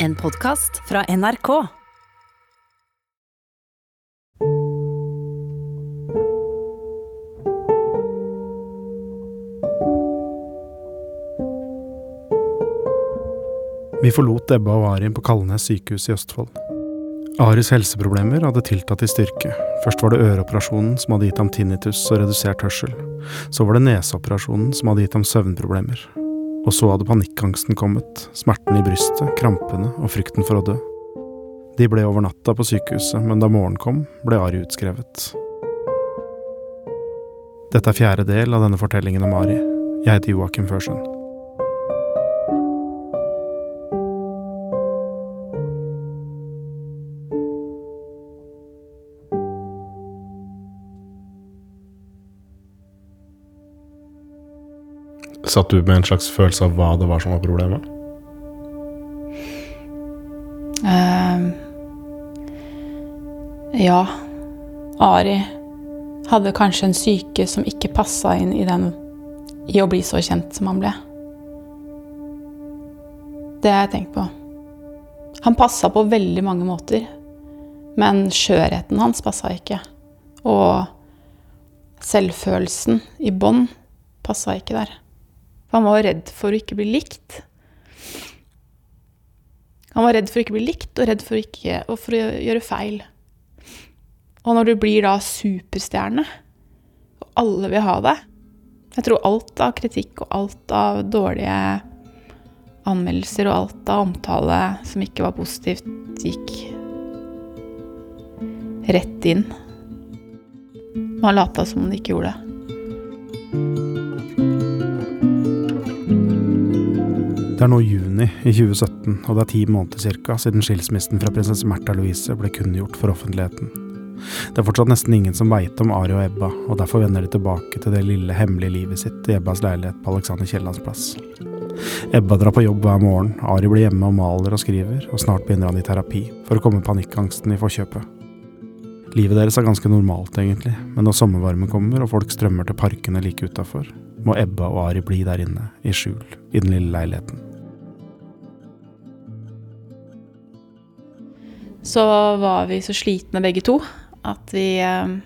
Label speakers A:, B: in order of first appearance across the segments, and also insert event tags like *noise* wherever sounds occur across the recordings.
A: En podkast fra NRK.
B: Vi forlot Ebba og Ari på Kalnes sykehus i Østfold. Aris helseproblemer hadde tiltatt i styrke. Først var det øreoperasjonen som hadde gitt ham tinnitus og redusert hørsel. Så var det neseoperasjonen som hadde gitt ham søvnproblemer. Og så hadde panikkangsten kommet, smerten i brystet, krampene og frykten for å dø. De ble over natta på sykehuset, men da morgenen kom, ble Ari utskrevet. Dette er fjerde del av denne fortellingen om Ari. Jeg heter Joakim Førsund. Satt du med en slags følelse av hva det var som var problemet?
C: Uh, ja. Ari hadde kanskje en syke som ikke passa inn i den i å bli så kjent som han ble. Det har jeg tenkt på. Han passa på veldig mange måter, men skjørheten hans passa ikke. Og selvfølelsen i bånn passa ikke der. For han var redd for å ikke bli likt. Han var redd for å ikke bli likt, og redd for, ikke, og for å gjøre feil. Og når du blir da superstjerne, og alle vil ha deg Jeg tror alt av kritikk og alt av dårlige anmeldelser og alt av omtale som ikke var positivt, gikk rett inn. Man lata som om det ikke gjorde det.
B: Det er nå juni i 2017, og det er ti måneder cirka siden skilsmissen fra prinsesse Märtha Louise ble kunngjort for offentligheten. Det er fortsatt nesten ingen som veit om Ari og Ebba, og derfor vender de tilbake til det lille, hemmelige livet sitt i Ebbas leilighet på Alexander Kiellands plass. Ebba drar på jobb hver morgen, Ari blir hjemme og maler og skriver, og snart begynner han i terapi for å komme panikkangsten i forkjøpet. Livet deres er ganske normalt, egentlig, men når sommervarmen kommer og folk strømmer til parkene like utafor, må Ebba og Ari bli der inne, i skjul, i den lille leiligheten.
C: Så var vi så slitne begge to at vi eh,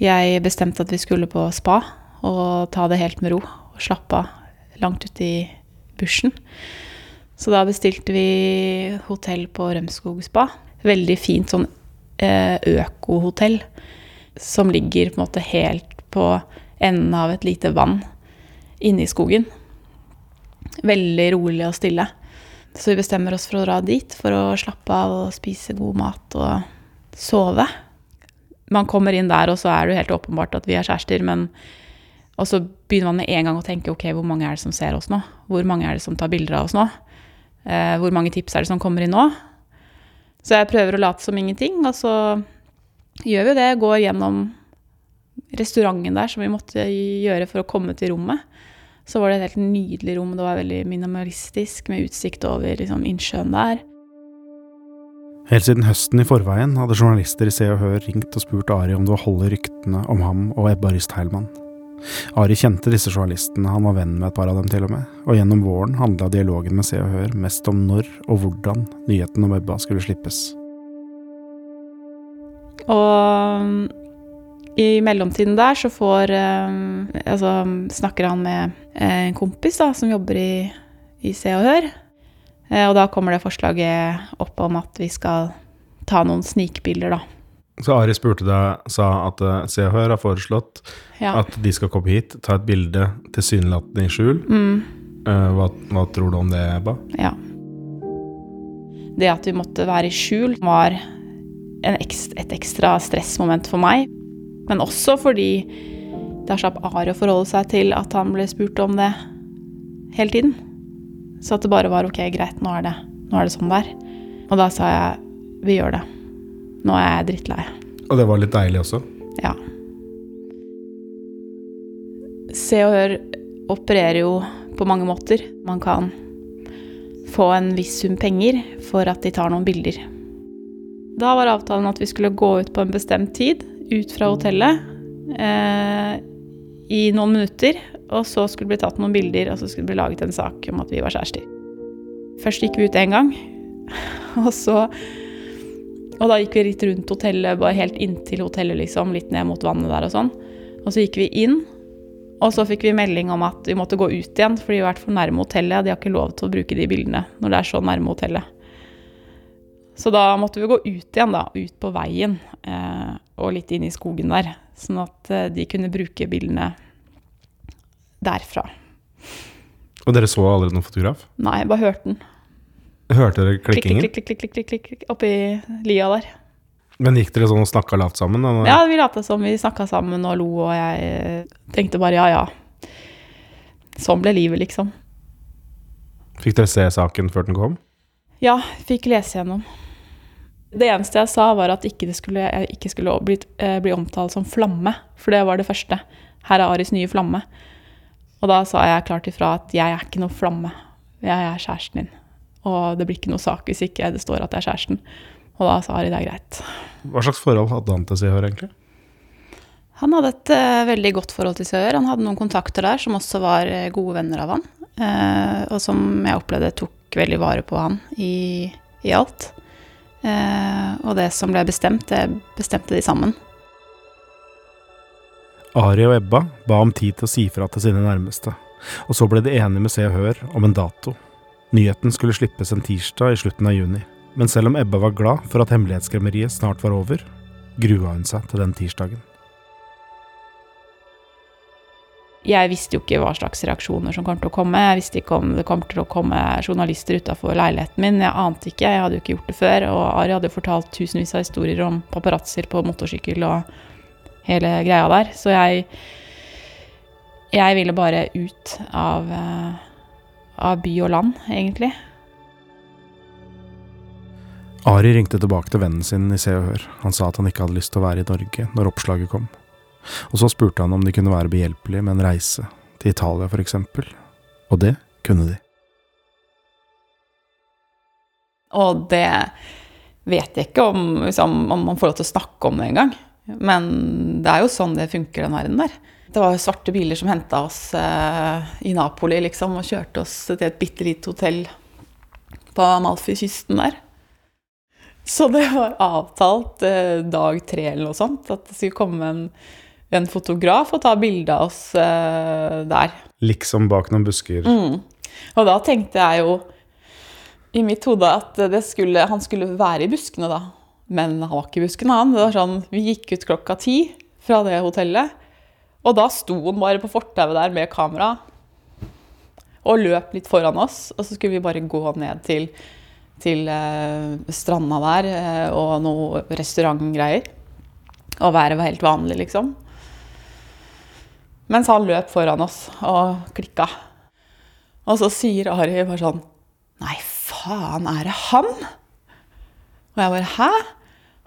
C: Jeg bestemte at vi skulle på spa og ta det helt med ro og slappe av langt ute i bushen. Så da bestilte vi hotell på Rømskog spa. Veldig fint sånn eh, økohotell som ligger på en måte helt på enden av et lite vann inne i skogen. Veldig rolig og stille. Så vi bestemmer oss for å dra dit for å slappe av og spise god mat og sove. Man kommer inn der, og så er det helt åpenbart at vi er kjærester, men Og så begynner man med en gang å tenke ok, hvor mange er det som ser oss nå? Hvor mange er det som tar bilder av oss nå? Eh, hvor mange tips er det som kommer inn nå? Så jeg prøver å late som ingenting, og så gjør vi det. Går gjennom restauranten der som vi måtte gjøre for å komme til rommet så var det et helt nydelig rom. Det var veldig minimalistisk, med utsikt over liksom, innsjøen der.
B: Helt siden høsten i forveien hadde journalister i Se og Hør ringt og spurt Ari om det var hold i ryktene om ham og Ebba Rystheilmann. Ari kjente disse journalistene, han var venn med et par av dem til og med, og gjennom våren handla dialogen med Se og Hør mest om når og hvordan nyheten om Ebba skulle slippes.
C: Og i mellomtiden der så får Altså snakker han med en kompis da, som jobber i, i Se og Hør. Og da kommer det forslaget opp om at vi skal ta noen snikbilder, da.
B: Så Ari spurte deg, sa at Se og Hør har foreslått
C: Ja.
B: at de skal komme hit, ta et bilde tilsynelatende i skjul.
C: Mm,
B: Eh, Hva, hva tror du om det, Ebba?
C: ja. Det at vi måtte være i skjul, var en ekst- et ekstra stressmoment for meg. Men også fordi da slapp Ari å forholde seg til at han ble spurt om det hele tiden. Så at det bare var ok, greit, nå er det, nå er det sånn det er. Og da sa jeg vi gjør det. Nå er jeg drittlei.
B: Og det var litt deilig også.
C: Ja. Se og Hør opererer jo på mange måter. Man kan få en viss sum penger for at de tar noen bilder. Da var avtalen at vi skulle gå ut på en bestemt tid, ut fra hotellet, eh, i noen minutter, og så skulle det bli tatt noen bilder, og så skulle det bli laget en sak om at vi var kjærester. Først gikk vi ut én gang, *laughs* og så Og da gikk vi litt rundt hotellet, bare helt inntil hotellet, liksom. Litt ned mot vannet der og sånn. Og så gikk vi inn, og så fikk vi melding om at vi måtte gå ut igjen, for de har vært for nærme hotellet. De har ikke lov til å bruke de bildene når det er så nærme hotellet. Så da måtte vi gå ut igjen, da. Ut på veien. Eh, og litt inn i skogen der. Sånn at eh, de kunne bruke bildene derfra.
B: Og dere så allerede noen fotograf?
C: Nei, bare hørte den.
B: Hørte dere klikkingen?
C: klikk, klikk, klikk, klikk, klikk, klikk, oppi lia der.
B: Men gikk dere sånn og snakka lavt sammen? da?
C: Ja, vi lot som vi snakka sammen og lo, og jeg eh, tenkte bare ja, ja. Sånn ble livet, liksom.
B: Fikk dere se saken før den kom?
C: Ja, fikk lese gjennom. Det eneste jeg sa, var at ikke det skulle, jeg ikke skulle bli, eh, bli omtalt som flamme, for det var det første. Her er Aris nye flamme. Og da sa jeg klart ifra at jeg er ikke noe flamme. Jeg er kjæresten din. Og det blir ikke noe sak hvis ikke det står at jeg er kjæresten. Og da sa Ari det er greit.
B: Hva slags forhold hadde han til Sehør egentlig?
C: Han hadde et uh, veldig godt forhold til Sehør. Han hadde noen kontakter der som også var eh, gode venner av han. Uh, og som jeg opplevde tok veldig vare på han i, i alt. Eh, og det som ble bestemt, det bestemte de sammen.
B: Ari og Ebba ba om tid til å si fra til sine nærmeste, og så ble de enige med Se og Hør om en dato. Nyheten skulle slippes en tirsdag i slutten av juni, men selv om Ebba var glad for at hemmelighetskremmeriet snart var over, grua hun seg til den tirsdagen.
C: Jeg visste jo ikke hva slags reaksjoner som kom til å komme. Jeg visste ikke om det kom til å komme journalister utafor leiligheten min. Jeg ante ikke, jeg hadde jo ikke gjort det før. Og Ari hadde jo fortalt tusenvis av historier om paparazzoer på motorsykkel og hele greia der. Så jeg Jeg ville bare ut av, eh, av by og land, egentlig.
B: Ari ringte tilbake til vennen sin i Se og Hør. Han sa at han ikke hadde lyst til å være i Norge når oppslaget kom. Og så spurte han om de kunne være behjelpelige med en reise, til Italia for eksempel. Og det kunne de.
C: Og det vet jeg ikke om, liksom, om man får lov til å snakke om det engang. Men det er jo sånn det funker, den verden der. Det var svarte biler som henta oss eh, i Napoli, liksom, og kjørte oss til et bitte lite hotell på Amalfi-kysten der. Så det var avtalt eh, dag tre eller noe sånt, at det skulle komme en, en fotograf og ta bilde av oss uh, der.
B: Liksom bak noen busker.
C: Mm. Og da tenkte jeg jo i mitt hode at det skulle, han skulle være i buskene da. Men han var ikke i buskene, han. Det var sånn, vi gikk ut klokka ti fra det hotellet. Og da sto han bare på fortauet der med kamera og løp litt foran oss. Og så skulle vi bare gå ned til, til uh, stranda der uh, og noe restaurantgreier. Og været var helt vanlig, liksom. Mens han løp foran oss og klikka. Og så sier Ari bare sånn Nei, faen, er det han? Og jeg bare Hæ?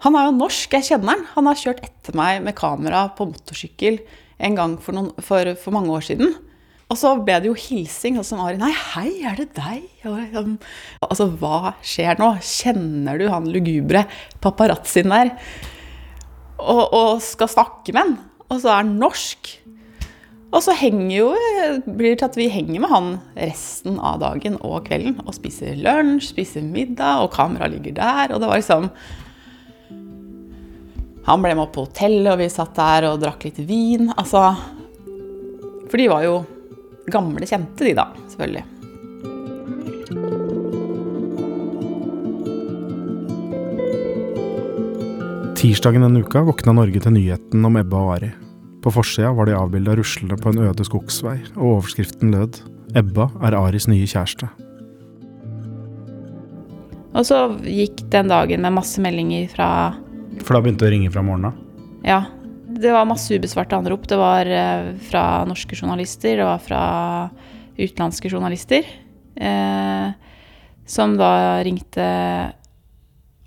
C: Han er jo norsk, jeg kjenner han. Han har kjørt etter meg med kamera på motorsykkel en gang for, noen, for, for mange år siden. Og så ble det jo hilsing, og så sa Ari Nei, hei, er det deg? Um, altså, hva skjer nå? Kjenner du han lugubre paparazzien der? Og, og skal snakke med han? Og så er han norsk. Og så henger jo, blir det til at vi henger med han resten av dagen og kvelden. Og spiser lunsj, spiser middag, og kameraet ligger der. Og det var liksom Han ble med opp på hotellet, og vi satt der og drakk litt vin. Altså For de var jo gamle kjente, de da, selvfølgelig.
B: Tirsdagen denne uka våkna Norge til nyheten om Ebba og Ari. På forsida var de avbilda ruslende på en øde skogsvei, og overskriften lød 'Ebba er Aris nye kjæreste'.
C: Og så gikk den dagen med masse meldinger fra
B: For da begynte det å ringe fra morgenen av.
C: Ja. Det var masse ubesvarte anrop. Det var eh, fra norske journalister, det var fra utenlandske journalister. Eh, som da ringte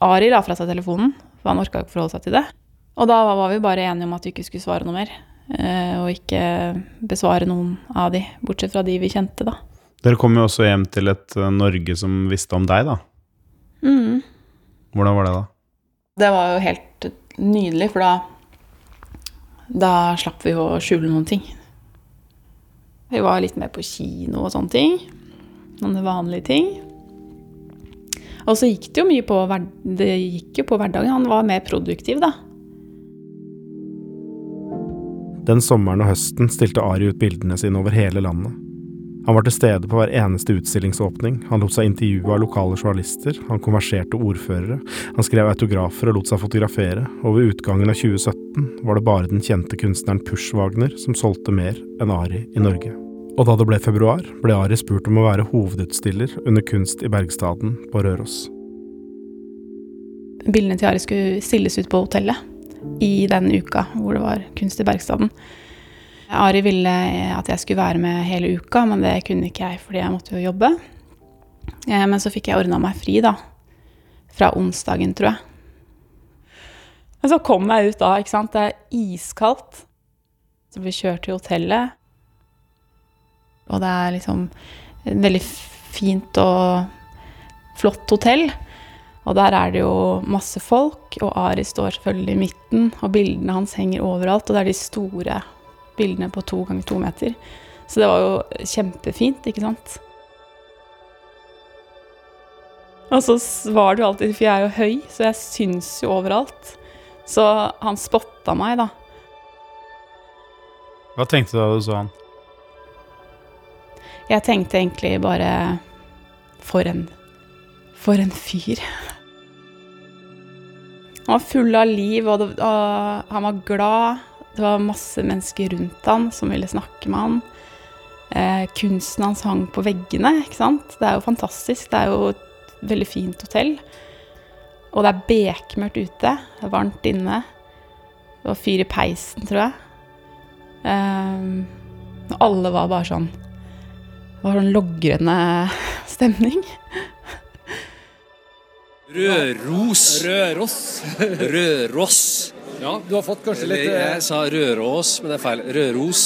C: Ari la fra seg telefonen, for han orka ikke forholde seg til det. Og da var vi bare enige om at vi ikke skulle svare noe mer. Eh, og ikke besvare noen av de, bortsett fra de vi kjente, da.
B: Dere kom jo også hjem til et eh, Norge som visste om deg, da.
C: Mm.
B: Hvordan var det da?
C: Det var jo helt nydelig, for da Da slapp vi jo å skjule noen ting. Vi var litt mer på kino og sånne ting. Noen vanlige ting. Og så gikk det jo mye på, det gikk jo på hverdagen. Han var mer produktiv, da.
B: Den sommeren og høsten stilte Ari ut bildene sine over hele landet. Han var til stede på hver eneste utstillingsåpning, han lot seg intervjue av lokale journalister, han konverserte ordførere, han skrev autografer og lot seg fotografere, og ved utgangen av 2017 var det bare den kjente kunstneren Pushwagner som solgte mer enn Ari i Norge. Og da det ble februar, ble Ari spurt om å være hovedutstiller under Kunst i Bergstaden på Røros.
C: Bildene til Ari skulle stilles ut på hotellet i den uka hvor det var kunst i Bergstaden. Ari ville at jeg skulle være med hele uka, men det kunne ikke jeg fordi jeg måtte jo jobbe. Eh, Men så fikk jeg ordna meg fri, da. Fra onsdagen, tror jeg. Men så kom jeg ut da, ikke sant. Det er iskaldt. Så vi kjørt til hotellet. Og det er liksom et veldig fint og flott hotell. Og der er det jo masse folk, og Ari står selvfølgelig i midten, og bildene hans henger overalt, og det er de store bildene på to ganger to meter. Så det var jo kjempefint, ikke sant? Og så var det jo alltid, for jeg er jo høy, så jeg syns jo overalt. Så han spotta meg, da.
B: Hva tenkte du da du så han?
C: Jeg tenkte egentlig bare For en For en fyr. Han var full av liv, og, det, og han var glad. Det var masse mennesker rundt han som ville snakke med han. Eh, kunsten hans hang på veggene, ikke sant. Det er jo fantastisk. Det er jo et veldig fint hotell. Og det er bekmørkt ute. Det er varmt inne. Det var fyr i peisen, tror jeg. Eh, alle var bare sånn Det var sånn logrende *laughs* stemning.
D: Røros.
E: Røros.
D: Røros.
E: Ja, du har fått kanskje litt eh,
D: jeg sa Røros, men det er feil. Røros.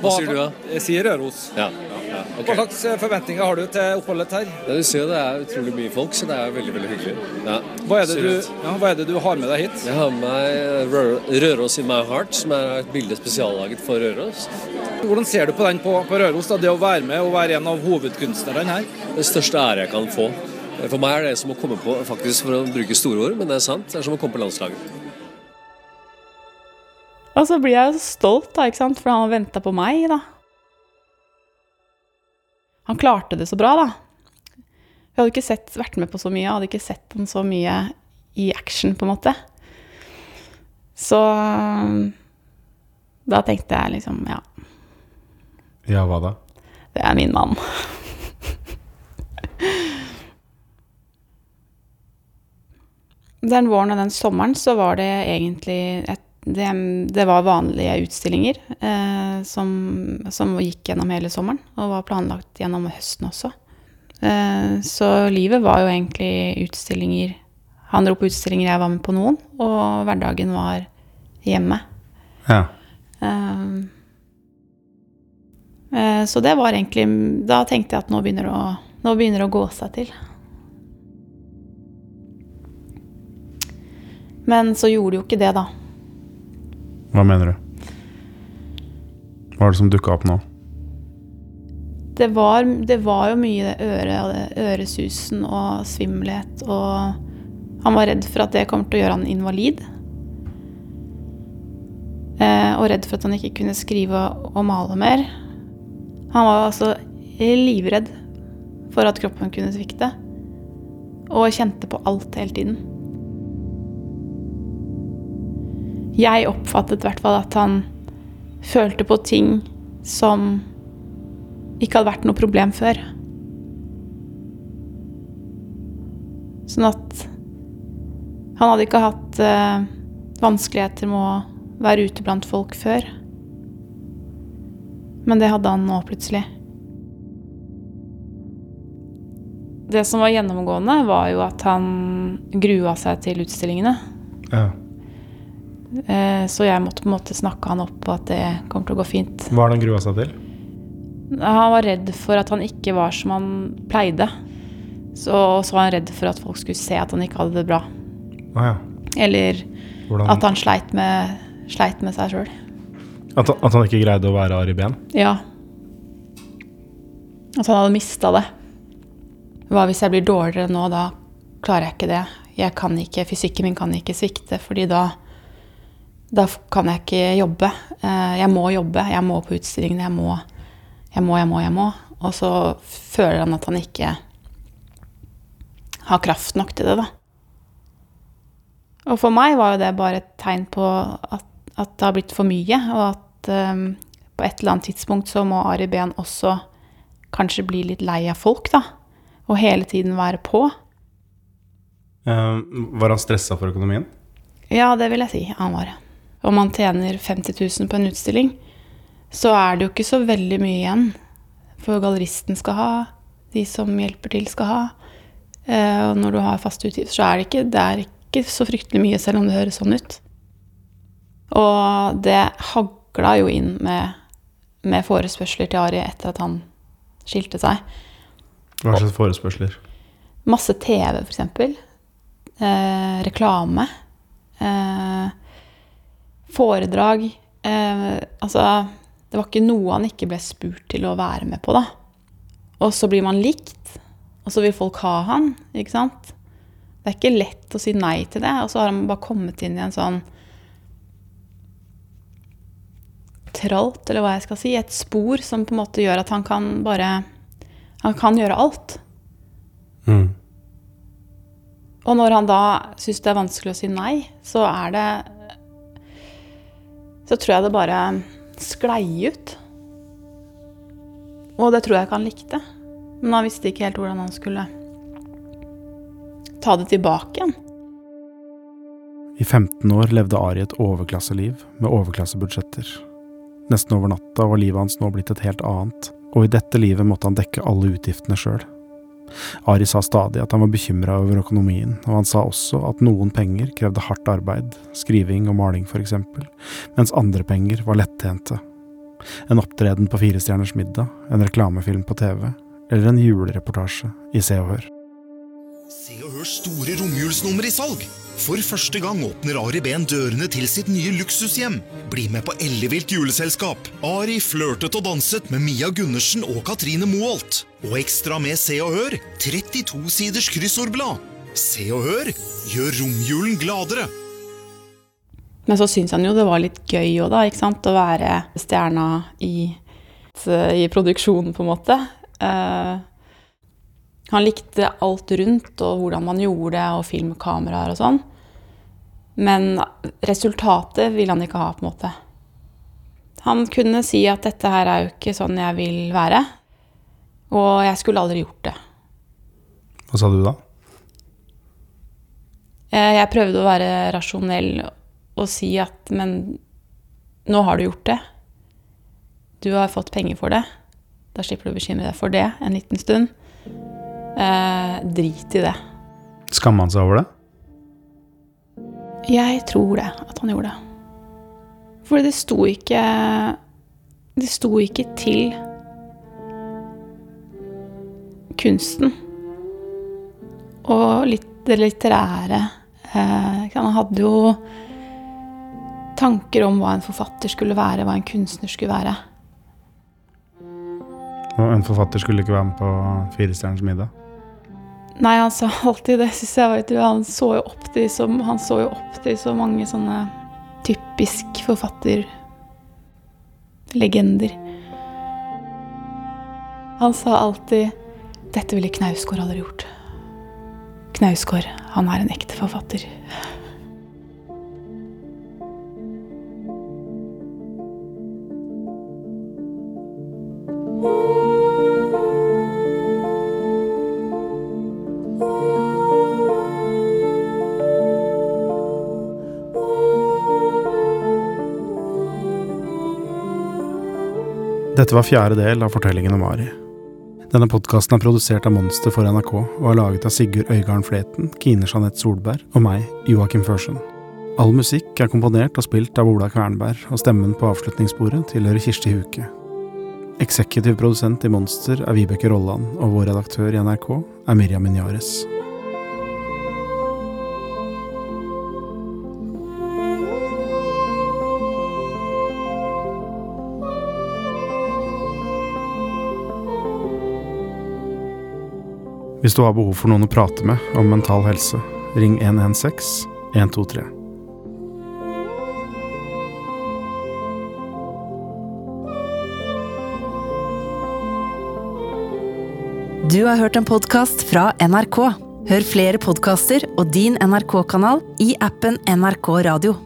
D: Hva sier du da?
E: Jeg sier Røros.
D: Ja. ja okay.
E: Hva slags eh, forventninger har du til oppholdet her?
D: Ja, du ser jo det er utrolig mye folk, så det er veldig veldig hyggelig. Ja.
E: Hva er, det du, hva er det du har med deg hit?
D: Jeg har med meg Rø- Røros in my heart, som er et bilde spesiallaget for Røros.
E: Hvordan ser du på den på, på Røros, da, det å være med og være en av hovedkunstnerne her?
D: Den største ære jeg kan få. For meg er det som å komme på, faktisk for å bruke store ord, men det er sant, det er som å komme på landslaget.
C: Og så blir jeg jo stolt, da, ikke sant? for han har venta på meg, da. Han klarte det så bra, da. Jeg hadde ikke sett, vært med på så mye, jeg hadde ikke sett han så mye i action, på en måte. Så da tenkte jeg liksom, ja,
B: Ja, hva da?
C: det er min mann. Den våren og den sommeren så var det egentlig et, det, det var vanlige utstillinger eh, som, som gikk gjennom hele sommeren, og var planlagt gjennom høsten også. Eh, så livet var jo egentlig utstillinger Han dro på utstillinger, jeg var med på noen, og hverdagen var hjemme.
B: Ja.
C: Eh, eh, så det var egentlig Da tenkte jeg at nå begynner det å, nå begynner det å gå seg til. Men så gjorde det jo ikke det, da.
B: Hva mener du? Hva er det som dukka opp nå?
C: Det var, det var jo mye øre, øresusen og svimmelhet, og han var redd for at det kommer til å gjøre han invalid. Eh, og redd for at han ikke kunne skrive og male mer. Han var altså livredd for at kroppen kunne svikte, og kjente på alt hele tiden. Jeg oppfattet i hvert fall at han følte på ting som ikke hadde vært noe problem før. Sånn at han hadde ikke hatt uh, vanskeligheter med å være ute blant folk før. Men det hadde han nå plutselig. Det som var gjennomgående, var jo at han grua seg til utstillingene.
B: Ja.
C: Eh, Så jeg måtte på en måte snakke han opp på at det kommer til å gå fint.
B: Hva har han grua seg til?
C: Han var redd for at han ikke var som han pleide. Så, så var han redd for at folk skulle se at han ikke hadde det bra.
B: Ah, ja.
C: Eller
B: Hvordan,
C: at han sleit med, sleit med seg sjøl.
B: at, at han ikke greide å være Ari Behn?
C: Ja. At han hadde mista det. Hva hvis jeg blir dårligere nå, da klarer jeg ikke det. Jeg kan ikke, Fysikken min kan ikke svikte, fordi da, da kan jeg ikke jobbe. Eh, jeg må jobbe, jeg må på utstillingene, jeg må, jeg må, jeg må. jeg må. Og så føler han at han ikke har kraft nok til det, da. Og for meg var jo det bare et tegn på at, at det har blitt for mye, og at um, på et eller annet tidspunkt så må Ari Behn også kanskje bli litt lei av folk, da. Og hele tiden være på.
B: Uh, var han stressa for økonomien?
C: Ja, det vil jeg si han var. Om man tjener 50 000 på en utstilling, så er det jo ikke så veldig mye igjen. For galleristen skal ha, de som hjelper til, skal ha. Uh, og når du har faste utgifter, så er det ikke, det er ikke så fryktelig mye, selv om det høres sånn ut. Og det hagla jo inn med, med forespørsler til Ari etter at han skilte seg.
B: Hva slags forespørsler?
C: Masse TV, eksempel. Eh, reklame. Eh, foredrag. Eh, altså Det var ikke noe han ikke ble spurt til å være med på, da. Og så blir man likt, og så vil folk ha han, ikke sant? Det er ikke lett å si nei til det. Og så har han bare kommet inn i en sånn tralt, eller hva jeg skal si. Et spor som på en måte gjør at han kan bare Han kan gjøre alt.
B: Mm.
C: Og når han da syns det er vanskelig å si nei, så er det Så tror jeg det bare sklei ut. Og det tror jeg ikke han likte. Men han visste ikke helt hvordan han skulle ta det tilbake igjen.
B: I 15 år levde Ari et overklasseliv med overklassebudsjetter. Nesten over natta var livet hans nå blitt et helt annet, og i dette livet måtte han dekke alle utgiftene sjøl. Ari sa stadig at han var bekymra over økonomien, og han sa også at noen penger krevde hardt arbeid, skriving og maling for eksempel, mens andre penger var lettjente. En opptreden på Firestjerners middag, en reklamefilm på TV, eller en julereportasje i Se og Hør.
F: Se og Hørs store romjulsnummer i salg! For første gang åpner Ari Behn dørene til sitt nye luksushjem. Bli med på ellevilt juleselskap. Ari flørtet og danset med Mia Gundersen og Katrine Moholt. Og ekstra med Se og Hør 32 siders kryssordblad. Se og Hør gjør romjulen gladere.
C: Men så syns han jo det var litt gøy òg, da. ikke sant? Å være stjerna i, i produksjonen, på en måte. Uh, han likte alt rundt, og hvordan man gjorde det, og filmkameraer og sånn. Men resultatet ville han ikke ha, på en måte. Han kunne si at dette her er jo ikke sånn jeg vil være. Og jeg skulle aldri gjort det.
B: Hva sa du da?
C: Eh, jeg prøvde å være rasjonell og si at men nå har du gjort det. Du har fått penger for det. Da slipper du å bekymre deg for det en liten stund. Eh, drit i det.
B: Skammer han seg over det?
C: Jeg tror det, at han gjorde det. For det sto ikke Det sto ikke til kunsten. Og litt det litterære. Eh, han hadde jo tanker om hva en forfatter skulle være, hva en kunstner skulle være.
B: Og en forfatter skulle ikke være med på Firestjerners middag?
C: Nei, han sa alltid det, syns jeg. var du. Han så jo opp til så, han så jo opp til så mange sånne typisk forfatterlegender. Han sa alltid 'Dette ville Knausgård aldri gjort'. Knausgård, han er en ekte forfatter.
B: Dette var fjerde del av fortellingen om Ari. Denne podkasten er produsert av Monster for NRK og er laget av Sigurd Øygarden Fleten, Kine Jeanette Solberg og meg, Joakim Førsen. All musikk er komponert og spilt av Ola Kvernberg, og stemmen på avslutningssporet tilhører Kirsti Huke. Eksekutiv produsent i Monster er Vibeke Rolland, og vår redaktør i NRK er Miriam Minyares. Hvis du har behov for noen å prate med om mental helse, ring 116 123.
A: Du har hørt en podkast fra NRK. Hør flere podkaster og din NRK-kanal i appen NRK Radio.